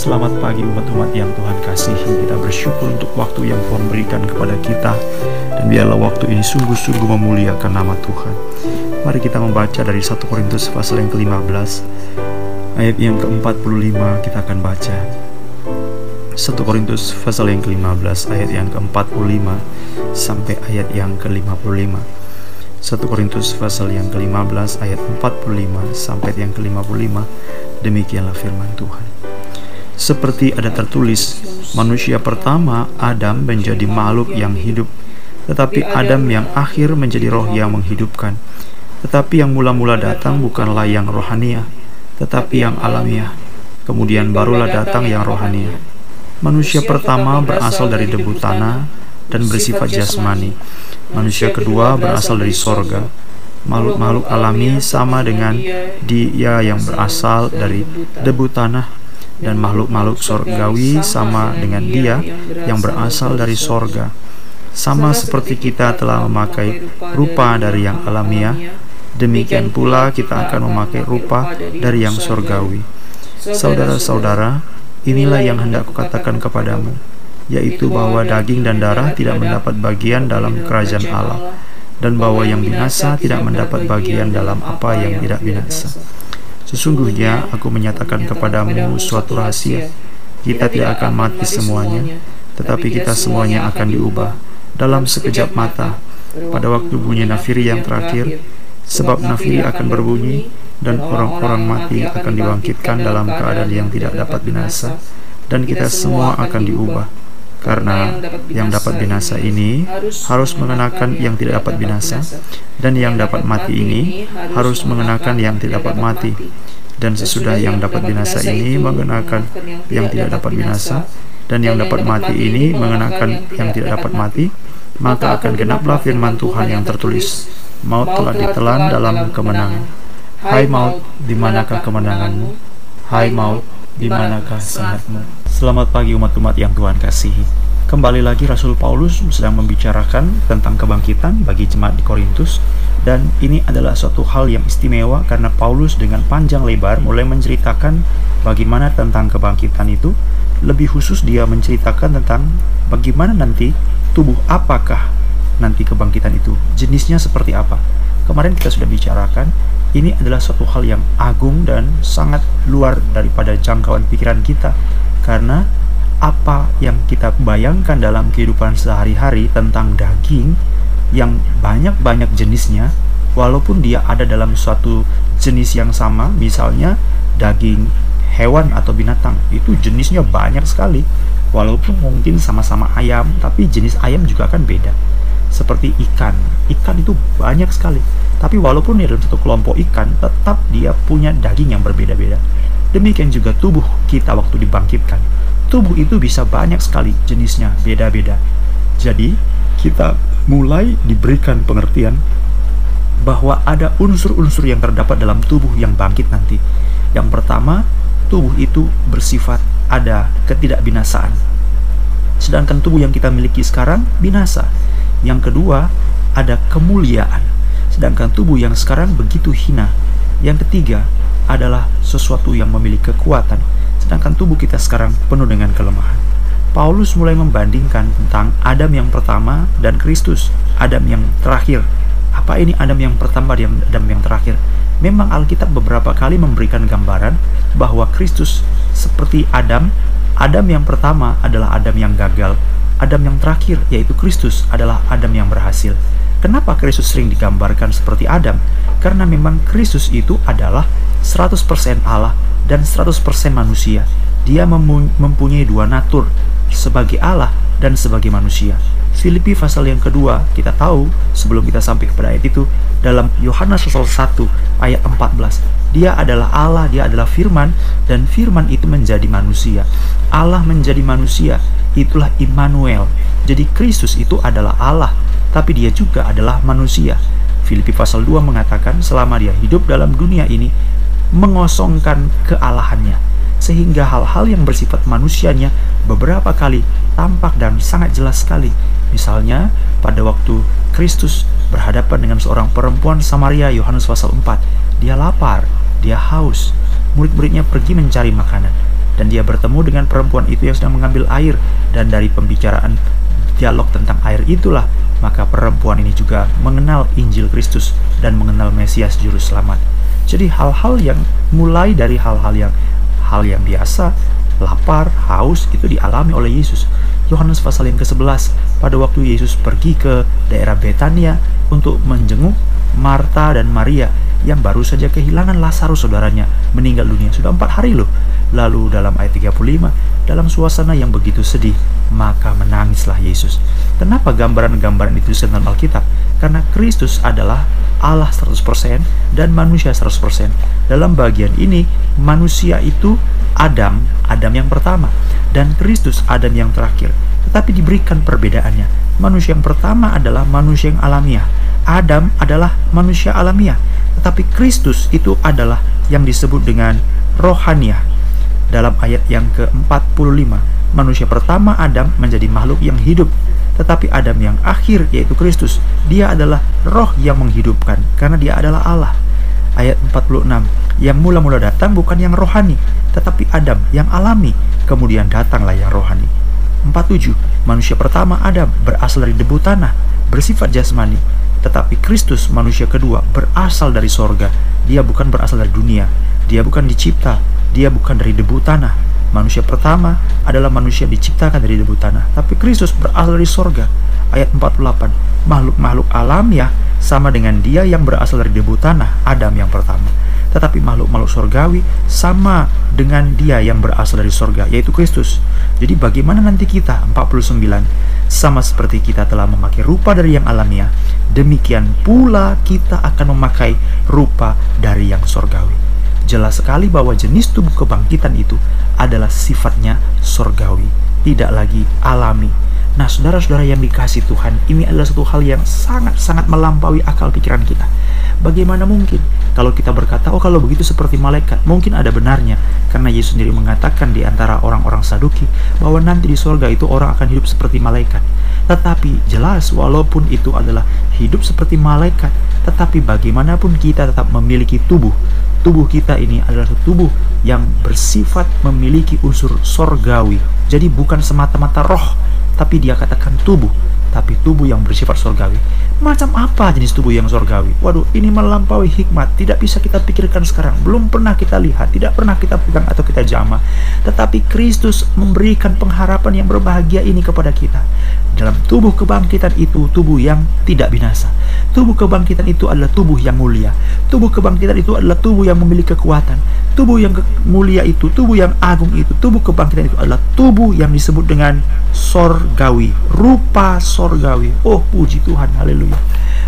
Selamat pagi umat-umat yang Tuhan kasihi Kita bersyukur untuk waktu yang Tuhan berikan kepada kita. Dan biarlah waktu ini sungguh-sungguh memuliakan nama Tuhan. Mari kita membaca dari 1 Korintus pasal yang ke-15 Ayat yang ke-45 kita akan baca. 1 Korintus pasal yang ke-15 ayat yang ke-45 sampai ayat yang ke-55 1 Korintus pasal yang ke-15 ayat 45 sampai yang ke-55 demikianlah firman Tuhan seperti ada tertulis manusia pertama Adam menjadi makhluk yang hidup tetapi Adam yang akhir menjadi roh yang menghidupkan tetapi yang mula-mula datang bukanlah yang rohania tetapi yang alamiah kemudian barulah datang yang rohania manusia pertama berasal dari debu tanah dan bersifat jasmani. Manusia kedua berasal dari sorga. Makhluk-makhluk alami sama dengan dia yang berasal dari debu tanah dan makhluk-makhluk sorgawi sama dengan dia yang berasal dari sorga. Sama seperti kita telah memakai rupa dari yang alamiah, demikian pula kita akan memakai rupa dari yang sorgawi. Saudara-saudara, inilah yang hendak kukatakan kepadamu yaitu bahwa daging dan darah tidak mendapat bagian dalam kerajaan Allah, dan bahwa yang binasa tidak mendapat bagian dalam apa yang tidak binasa. Sesungguhnya aku menyatakan kepadamu suatu rahasia: kita tidak akan mati semuanya, tetapi kita semuanya akan diubah dalam sekejap mata pada waktu bunyi nafiri yang terakhir, sebab nafiri akan berbunyi dan orang-orang mati akan dibangkitkan dalam keadaan yang tidak dapat binasa, dan kita semua akan diubah karena yang dapat binasa ini harus mengenakan yang tidak dapat binasa, dan yang dapat mati ini harus mengenakan yang tidak dapat mati. Dan sesudah yang dapat binasa ini mengenakan yang tidak dapat binasa, dan yang dapat mati ini mengenakan yang tidak dapat mati, maka akan genaplah firman Tuhan yang tertulis, maut telah ditelan dalam kemenangan. Hai maut, di manakah kemenanganmu? Hai maut, di manakah sangatmu? Selamat pagi umat-umat yang Tuhan kasihi. Kembali lagi Rasul Paulus sedang membicarakan tentang kebangkitan bagi jemaat di Korintus. Dan ini adalah suatu hal yang istimewa karena Paulus dengan panjang lebar mulai menceritakan bagaimana tentang kebangkitan itu. Lebih khusus dia menceritakan tentang bagaimana nanti tubuh apakah nanti kebangkitan itu jenisnya seperti apa. Kemarin kita sudah bicarakan ini adalah suatu hal yang agung dan sangat luar daripada jangkauan pikiran kita karena apa yang kita bayangkan dalam kehidupan sehari-hari tentang daging yang banyak-banyak jenisnya walaupun dia ada dalam suatu jenis yang sama misalnya daging hewan atau binatang itu jenisnya banyak sekali. Walaupun mungkin sama-sama ayam tapi jenis ayam juga akan beda. Seperti ikan. Ikan itu banyak sekali. Tapi walaupun dia dalam satu kelompok ikan, tetap dia punya daging yang berbeda-beda. Demikian juga tubuh kita waktu dibangkitkan. Tubuh itu bisa banyak sekali jenisnya, beda-beda. Jadi, kita mulai diberikan pengertian bahwa ada unsur-unsur yang terdapat dalam tubuh yang bangkit nanti. Yang pertama, tubuh itu bersifat ada ketidakbinasaan. Sedangkan tubuh yang kita miliki sekarang binasa. Yang kedua, ada kemuliaan sedangkan tubuh yang sekarang begitu hina. Yang ketiga adalah sesuatu yang memiliki kekuatan, sedangkan tubuh kita sekarang penuh dengan kelemahan. Paulus mulai membandingkan tentang Adam yang pertama dan Kristus, Adam yang terakhir. Apa ini Adam yang pertama dan Adam yang terakhir? Memang Alkitab beberapa kali memberikan gambaran bahwa Kristus seperti Adam, Adam yang pertama adalah Adam yang gagal, Adam yang terakhir yaitu Kristus adalah Adam yang berhasil. Kenapa Kristus sering digambarkan seperti Adam? Karena memang Kristus itu adalah 100% Allah dan 100% manusia. Dia mempunyai dua natur, sebagai Allah dan sebagai manusia. Filipi pasal yang kedua, kita tahu sebelum kita sampai kepada ayat itu, dalam Yohanes pasal 1 ayat 14, dia adalah Allah, dia adalah firman, dan firman itu menjadi manusia. Allah menjadi manusia, itulah Immanuel. Jadi Kristus itu adalah Allah, tapi dia juga adalah manusia. Filipi pasal 2 mengatakan selama dia hidup dalam dunia ini mengosongkan kealahannya sehingga hal-hal yang bersifat manusianya beberapa kali tampak dan sangat jelas sekali. Misalnya pada waktu Kristus berhadapan dengan seorang perempuan Samaria Yohanes pasal 4, dia lapar, dia haus. Murid-muridnya pergi mencari makanan dan dia bertemu dengan perempuan itu yang sedang mengambil air dan dari pembicaraan dialog tentang air itulah maka perempuan ini juga mengenal Injil Kristus dan mengenal Mesias juru selamat. Jadi hal-hal yang mulai dari hal-hal yang hal yang biasa, lapar, haus itu dialami oleh Yesus. Yohanes pasal yang ke-11 pada waktu Yesus pergi ke daerah Betania untuk menjenguk Marta dan Maria yang baru saja kehilangan Lazarus saudaranya meninggal dunia sudah empat hari loh lalu dalam ayat 35 dalam suasana yang begitu sedih maka menangislah Yesus. Kenapa gambaran-gambaran itu dalam Alkitab? Karena Kristus adalah Allah 100% dan manusia 100% dalam bagian ini manusia itu Adam Adam yang pertama dan Kristus Adam yang terakhir. Tetapi diberikan perbedaannya. Manusia yang pertama adalah manusia yang alamiah. Adam adalah manusia alamiah. Tetapi Kristus itu adalah yang disebut dengan rohaniah. Dalam ayat yang ke-45, manusia pertama Adam menjadi makhluk yang hidup. Tetapi Adam yang akhir yaitu Kristus, dia adalah roh yang menghidupkan karena dia adalah Allah. Ayat 46, yang mula-mula datang bukan yang rohani, tetapi Adam yang alami, kemudian datanglah yang rohani. 47, manusia pertama Adam berasal dari debu tanah, bersifat jasmani, tetapi Kristus manusia kedua berasal dari sorga. Dia bukan berasal dari dunia. Dia bukan dicipta. Dia bukan dari debu tanah. Manusia pertama adalah manusia diciptakan dari debu tanah. Tapi Kristus berasal dari sorga. Ayat 48. Makhluk-makhluk alamiah sama dengan dia yang berasal dari debu tanah, Adam yang pertama. Tetapi makhluk-makhluk sorgawi sama dengan dia yang berasal dari sorga, yaitu Kristus. Jadi bagaimana nanti kita, 49, sama seperti kita telah memakai rupa dari yang alamiah, demikian pula kita akan memakai rupa dari yang sorgawi. Jelas sekali bahwa jenis tubuh kebangkitan itu adalah sifatnya sorgawi, tidak lagi alami. Nah, saudara-saudara yang dikasih Tuhan, ini adalah satu hal yang sangat-sangat melampaui akal pikiran kita. Bagaimana mungkin kalau kita berkata, oh kalau begitu seperti malaikat, mungkin ada benarnya. Karena Yesus sendiri mengatakan di antara orang-orang saduki, bahwa nanti di surga itu orang akan hidup seperti malaikat. Tetapi jelas walaupun itu adalah hidup seperti malaikat, tetapi bagaimanapun kita tetap memiliki tubuh. Tubuh kita ini adalah tubuh yang bersifat memiliki unsur sorgawi. Jadi bukan semata-mata roh, tapi dia katakan tubuh, tapi tubuh yang bersifat surgawi. Macam apa jenis tubuh yang surgawi? Waduh, ini melampaui hikmat, tidak bisa kita pikirkan sekarang. Belum pernah kita lihat, tidak pernah kita pegang atau kita jamah. Tetapi Kristus memberikan pengharapan yang berbahagia ini kepada kita. Dalam tubuh kebangkitan itu, tubuh yang tidak binasa. Tubuh kebangkitan itu adalah tubuh yang mulia. Tubuh kebangkitan itu adalah tubuh yang memiliki kekuatan. Tubuh yang mulia itu, tubuh yang agung itu, tubuh kebangkitan itu adalah tubuh yang disebut dengan sorgawi, rupa sorgawi. Oh, puji Tuhan, haleluya.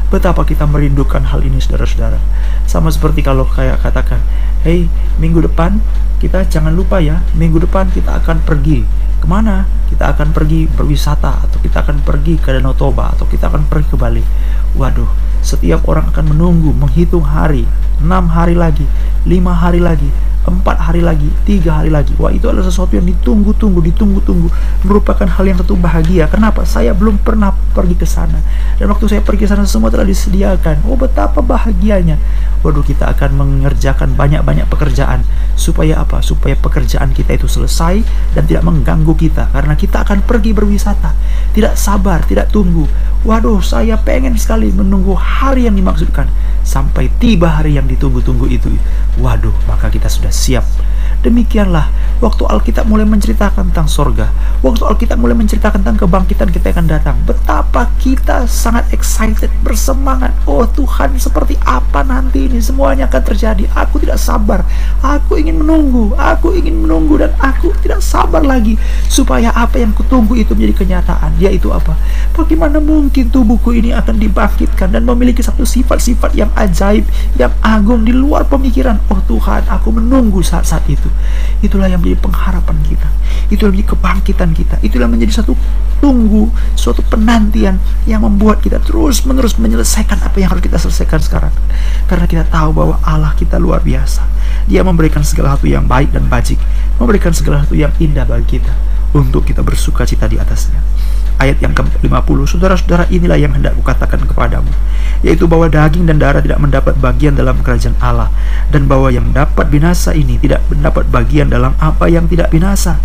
Betapa kita merindukan hal ini, saudara-saudara. Sama seperti kalau kayak katakan, hey, minggu depan kita jangan lupa ya, minggu depan kita akan pergi. Ke mana? Kita akan pergi berwisata, atau kita akan pergi ke Danau Toba, atau kita akan pergi ke Bali. Waduh, setiap orang akan menunggu, menghitung hari, enam hari lagi, lima hari lagi, empat hari lagi, tiga hari lagi. Wah itu adalah sesuatu yang ditunggu-tunggu, ditunggu-tunggu, merupakan hal yang tentu bahagia. Kenapa? Saya belum pernah pergi ke sana. Dan waktu saya pergi ke sana semua telah disediakan. Oh betapa bahagianya. Waduh kita akan mengerjakan banyak-banyak pekerjaan. Supaya apa? Supaya pekerjaan kita itu selesai dan tidak mengganggu kita. Karena kita akan pergi berwisata. Tidak sabar, tidak tunggu. Waduh saya pengen sekali menunggu hari yang dimaksudkan. Sampai tiba hari yang ditunggu-tunggu itu. Waduh maka kita sudah siap. Demikianlah waktu Alkitab mulai menceritakan tentang sorga, waktu Alkitab mulai menceritakan tentang kebangkitan kita akan datang, betapa kita sangat excited, bersemangat. Oh Tuhan, seperti apa nanti ini semuanya akan terjadi? Aku tidak sabar. Aku ingin menunggu, aku ingin menunggu dan aku tidak sabar lagi supaya apa yang kutunggu itu menjadi kenyataan. Yaitu apa? Bagaimana mungkin tubuhku ini akan dibangkitkan dan memiliki satu sifat-sifat yang ajaib, yang agung di luar pemikiran. Oh Tuhan, aku menunggu saat-saat itu. Itulah yang menjadi pengharapan kita. Itulah menjadi kebangkitan kita. Itulah menjadi satu tunggu, suatu penantian yang membuat kita terus-menerus menyelesaikan apa yang harus kita selesaikan sekarang. Karena kita tahu bahwa Allah kita luar biasa. Dia memberikan segala sesuatu yang baik dan bajik, memberikan segala sesuatu yang indah bagi kita untuk kita bersuka cita di atasnya. Ayat yang ke-50 Saudara-saudara inilah yang hendak kukatakan kepadamu Yaitu bahwa daging dan darah tidak mendapat bagian dalam kerajaan Allah Dan bahwa yang dapat binasa ini tidak mendapat bagian dalam apa yang tidak binasa.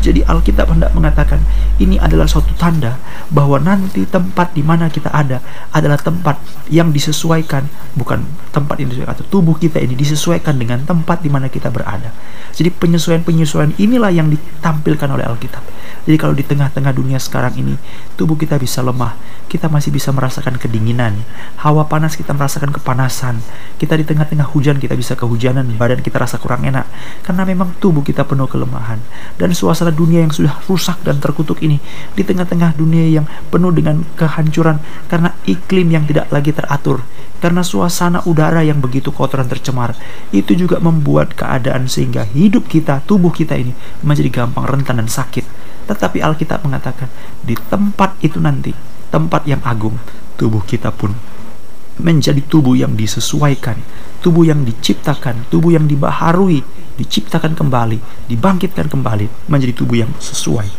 Jadi Alkitab hendak mengatakan Ini adalah suatu tanda bahwa nanti tempat di mana kita ada Adalah tempat yang disesuaikan Bukan tempat yang disesuaikan atau tubuh kita ini disesuaikan dengan tempat di mana kita berada. Jadi penyesuaian-penyesuaian inilah yang ditampilkan oleh Alkitab jadi kalau di tengah-tengah dunia sekarang ini, tubuh kita bisa lemah, kita masih bisa merasakan kedinginan, hawa panas kita merasakan kepanasan, kita di tengah-tengah hujan kita bisa kehujanan, badan kita rasa kurang enak, karena memang tubuh kita penuh kelemahan. Dan suasana dunia yang sudah rusak dan terkutuk ini, di tengah-tengah dunia yang penuh dengan kehancuran, karena iklim yang tidak lagi teratur, karena suasana udara yang begitu kotor dan tercemar, itu juga membuat keadaan sehingga hidup kita, tubuh kita ini menjadi gampang rentan dan sakit. Tetapi Alkitab mengatakan di tempat itu nanti, tempat yang agung, tubuh kita pun menjadi tubuh yang disesuaikan, tubuh yang diciptakan, tubuh yang dibaharui, diciptakan kembali, dibangkitkan kembali menjadi tubuh yang sesuai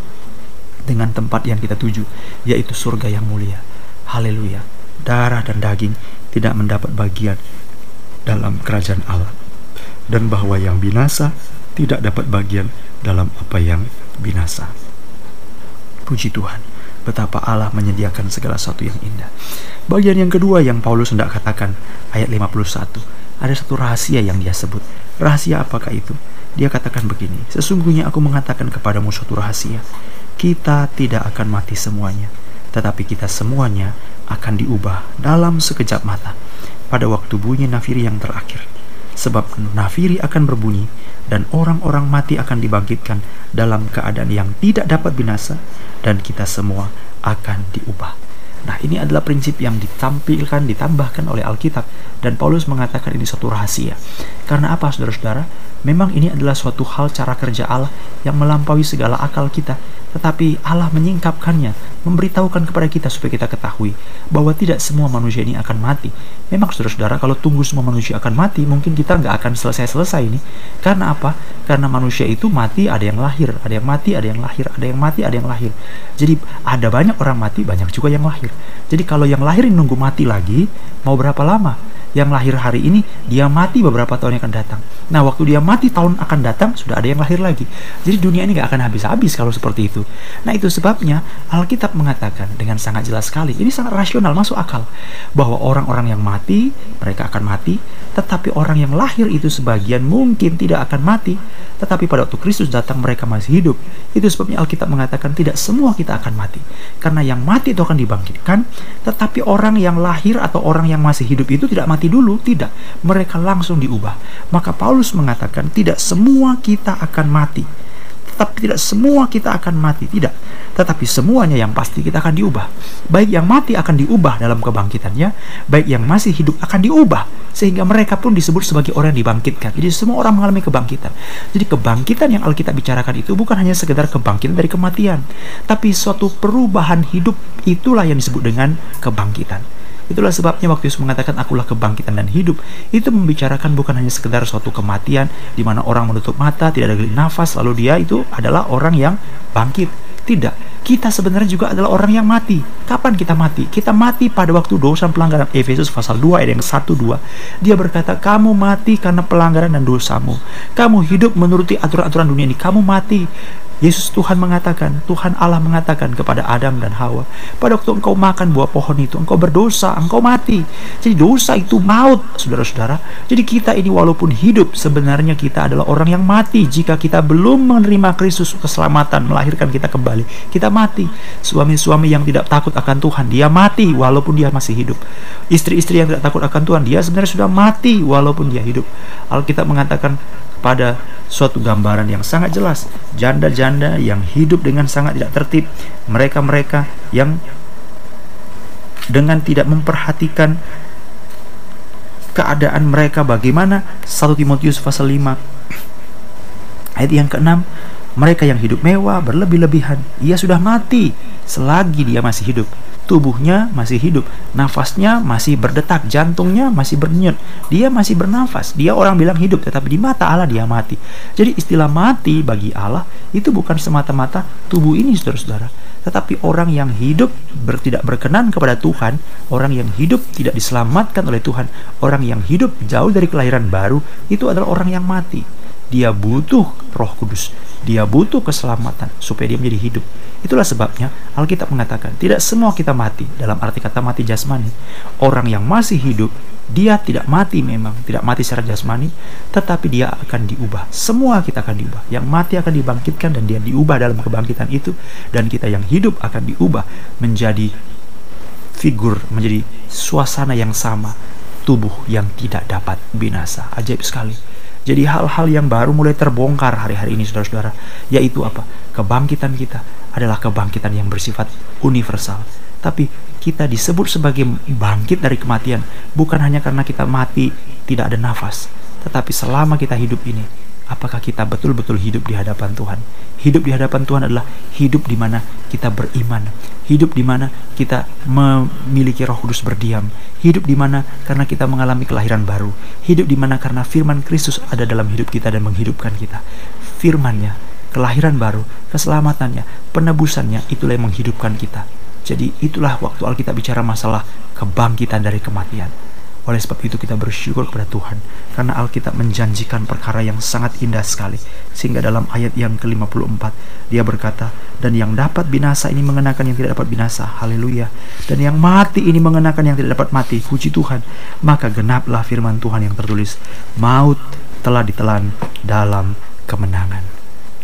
dengan tempat yang kita tuju, yaitu surga yang mulia. Haleluya. Darah dan daging tidak mendapat bagian dalam kerajaan Allah dan bahwa yang binasa tidak dapat bagian dalam apa yang binasa. Puji Tuhan, betapa Allah menyediakan segala sesuatu yang indah. Bagian yang kedua yang Paulus hendak katakan, ayat 51. Ada satu rahasia yang dia sebut. Rahasia apakah itu? Dia katakan begini, Sesungguhnya aku mengatakan kepadamu suatu rahasia. Kita tidak akan mati semuanya, tetapi kita semuanya akan diubah dalam sekejap mata pada waktu bunyi nafiri yang terakhir. Sebab nafiri akan berbunyi dan orang-orang mati akan dibangkitkan dalam keadaan yang tidak dapat binasa dan kita semua akan diubah. Nah, ini adalah prinsip yang ditampilkan, ditambahkan oleh Alkitab dan Paulus mengatakan ini suatu rahasia. Karena apa, Saudara-saudara? Memang ini adalah suatu hal cara kerja Allah yang melampaui segala akal kita tetapi Allah menyingkapkannya, memberitahukan kepada kita supaya kita ketahui bahwa tidak semua manusia ini akan mati. Memang saudara-saudara, kalau tunggu semua manusia akan mati, mungkin kita nggak akan selesai-selesai ini. Karena apa? Karena manusia itu mati, ada yang lahir, ada yang mati, ada yang lahir, ada yang mati, ada yang lahir. Jadi ada banyak orang mati, banyak juga yang lahir. Jadi kalau yang lahir nunggu mati lagi, mau berapa lama? Yang lahir hari ini dia mati beberapa tahun yang akan datang. Nah, waktu dia mati tahun akan datang sudah ada yang lahir lagi. Jadi dunia ini gak akan habis-habis kalau seperti itu. Nah, itu sebabnya Alkitab mengatakan dengan sangat jelas sekali, ini sangat rasional, masuk akal bahwa orang-orang yang mati mereka akan mati, tetapi orang yang lahir itu sebagian mungkin tidak akan mati, tetapi pada waktu Kristus datang mereka masih hidup. Itu sebabnya Alkitab mengatakan tidak semua kita akan mati. Karena yang mati itu akan dibangkitkan, tetapi orang yang lahir atau orang yang masih hidup itu tidak mati mati dulu, tidak. Mereka langsung diubah. Maka Paulus mengatakan tidak semua kita akan mati. Tetapi tidak semua kita akan mati, tidak. Tetapi semuanya yang pasti kita akan diubah. Baik yang mati akan diubah dalam kebangkitannya, baik yang masih hidup akan diubah sehingga mereka pun disebut sebagai orang yang dibangkitkan. Jadi semua orang mengalami kebangkitan. Jadi kebangkitan yang Alkitab bicarakan itu bukan hanya sekedar kebangkitan dari kematian, tapi suatu perubahan hidup itulah yang disebut dengan kebangkitan. Itulah sebabnya waktu Yesus mengatakan akulah kebangkitan dan hidup. Itu membicarakan bukan hanya sekedar suatu kematian di mana orang menutup mata, tidak ada nafas, lalu dia itu adalah orang yang bangkit. Tidak. Kita sebenarnya juga adalah orang yang mati. Kapan kita mati? Kita mati pada waktu dosa pelanggaran. Efesus pasal 2 ayat yang 1 2. Dia berkata, "Kamu mati karena pelanggaran dan dosamu. Kamu hidup menuruti aturan-aturan dunia ini. Kamu mati Yesus Tuhan mengatakan, Tuhan Allah mengatakan kepada Adam dan Hawa, pada waktu engkau makan buah pohon itu, engkau berdosa, engkau mati. Jadi dosa itu maut, saudara-saudara. Jadi kita ini walaupun hidup, sebenarnya kita adalah orang yang mati jika kita belum menerima Kristus keselamatan, melahirkan kita kembali. Kita mati. Suami-suami yang tidak takut akan Tuhan, dia mati walaupun dia masih hidup. Istri-istri yang tidak takut akan Tuhan, dia sebenarnya sudah mati walaupun dia hidup. Alkitab mengatakan pada suatu gambaran yang sangat jelas. Janda-janda yang hidup dengan sangat tidak tertib mereka-mereka yang dengan tidak memperhatikan keadaan mereka bagaimana 1 Timotius pasal 5 ayat yang ke-6 mereka yang hidup mewah berlebih-lebihan ia sudah mati selagi dia masih hidup tubuhnya masih hidup, nafasnya masih berdetak, jantungnya masih berdenyut, dia masih bernafas. Dia orang bilang hidup, tetapi di mata Allah dia mati. Jadi istilah mati bagi Allah itu bukan semata-mata tubuh ini, saudara-saudara, Tetapi orang yang hidup ber, tidak berkenan kepada Tuhan, orang yang hidup tidak diselamatkan oleh Tuhan, orang yang hidup jauh dari kelahiran baru, itu adalah orang yang mati. Dia butuh roh kudus. Dia butuh keselamatan supaya dia menjadi hidup. Itulah sebabnya Alkitab mengatakan tidak semua kita mati dalam arti kata mati jasmani. Orang yang masih hidup dia tidak mati memang, tidak mati secara jasmani, tetapi dia akan diubah. Semua kita akan diubah. Yang mati akan dibangkitkan dan dia diubah dalam kebangkitan itu dan kita yang hidup akan diubah menjadi figur, menjadi suasana yang sama, tubuh yang tidak dapat binasa. Ajaib sekali. Jadi hal-hal yang baru mulai terbongkar hari-hari ini saudara-saudara, yaitu apa? Kebangkitan kita adalah kebangkitan yang bersifat universal. Tapi kita disebut sebagai bangkit dari kematian bukan hanya karena kita mati tidak ada nafas, tetapi selama kita hidup ini, apakah kita betul-betul hidup di hadapan Tuhan? Hidup di hadapan Tuhan adalah hidup di mana kita beriman, hidup di mana kita memiliki Roh Kudus berdiam, hidup di mana karena kita mengalami kelahiran baru, hidup di mana karena firman Kristus ada dalam hidup kita dan menghidupkan kita. Firmannya, kelahiran baru, keselamatannya, penebusannya itulah yang menghidupkan kita. Jadi itulah waktu Alkitab bicara masalah kebangkitan dari kematian. Oleh sebab itu kita bersyukur kepada Tuhan karena Alkitab menjanjikan perkara yang sangat indah sekali. Sehingga dalam ayat yang ke-54 dia berkata, "Dan yang dapat binasa ini mengenakan yang tidak dapat binasa." Haleluya. Dan yang mati ini mengenakan yang tidak dapat mati. Puji Tuhan. Maka genaplah firman Tuhan yang tertulis, "Maut telah ditelan dalam kemenangan."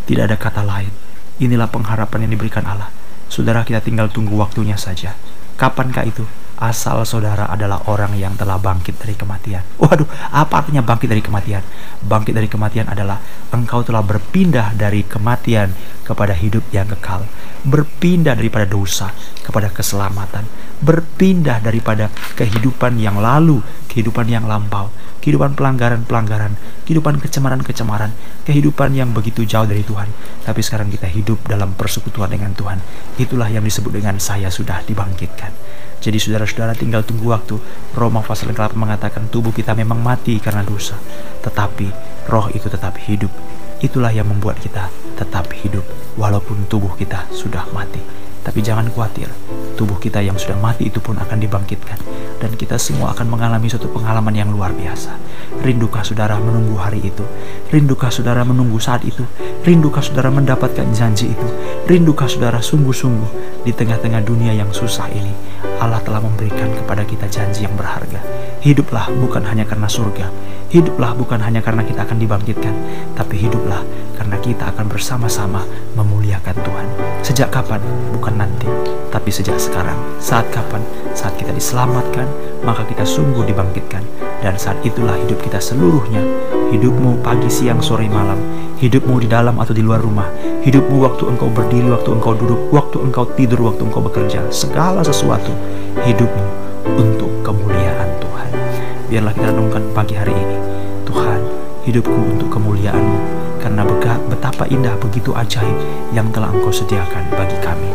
Tidak ada kata lain. Inilah pengharapan yang diberikan Allah Saudara kita tinggal tunggu waktunya saja. Kapankah itu? Asal saudara adalah orang yang telah bangkit dari kematian. Waduh, apa artinya bangkit dari kematian? Bangkit dari kematian adalah engkau telah berpindah dari kematian kepada hidup yang kekal. Berpindah daripada dosa kepada keselamatan. Berpindah daripada kehidupan yang lalu, kehidupan yang lampau kehidupan pelanggaran-pelanggaran, kehidupan kecemaran-kecemaran, kehidupan yang begitu jauh dari Tuhan. Tapi sekarang kita hidup dalam persekutuan dengan Tuhan. Itulah yang disebut dengan saya sudah dibangkitkan. Jadi saudara-saudara tinggal tunggu waktu. Roma pasal 8 mengatakan tubuh kita memang mati karena dosa. Tetapi roh itu tetap hidup. Itulah yang membuat kita tetap hidup walaupun tubuh kita sudah mati. Tapi jangan khawatir, tubuh kita yang sudah mati itu pun akan dibangkitkan. Dan kita semua akan mengalami suatu pengalaman yang luar biasa. Rindukah saudara menunggu hari itu? Rindukah saudara menunggu saat itu? Rindukah saudara mendapatkan janji itu? Rindukah saudara sungguh-sungguh di tengah-tengah dunia yang susah ini? Allah telah memberikan kepada kita janji yang berharga. Hiduplah bukan hanya karena surga, hiduplah bukan hanya karena kita akan dibangkitkan, tapi hiduplah karena kita akan bersama-sama memuliakan Tuhan. Sejak kapan? Bukan nanti, tapi sejak sekarang. Saat kapan? Saat kita diselamatkan, maka kita sungguh dibangkitkan. Dan saat itulah hidup kita seluruhnya. Hidupmu pagi, siang, sore, malam. Hidupmu di dalam atau di luar rumah. Hidupmu waktu engkau berdiri, waktu engkau duduk, waktu engkau tidur, waktu engkau bekerja. Segala sesuatu hidupmu untuk kemuliaan Tuhan. Biarlah kita renungkan pagi hari ini. Tuhan, hidupku untuk kemuliaan-Mu karena betapa indah begitu ajaib yang telah Engkau sediakan bagi kami.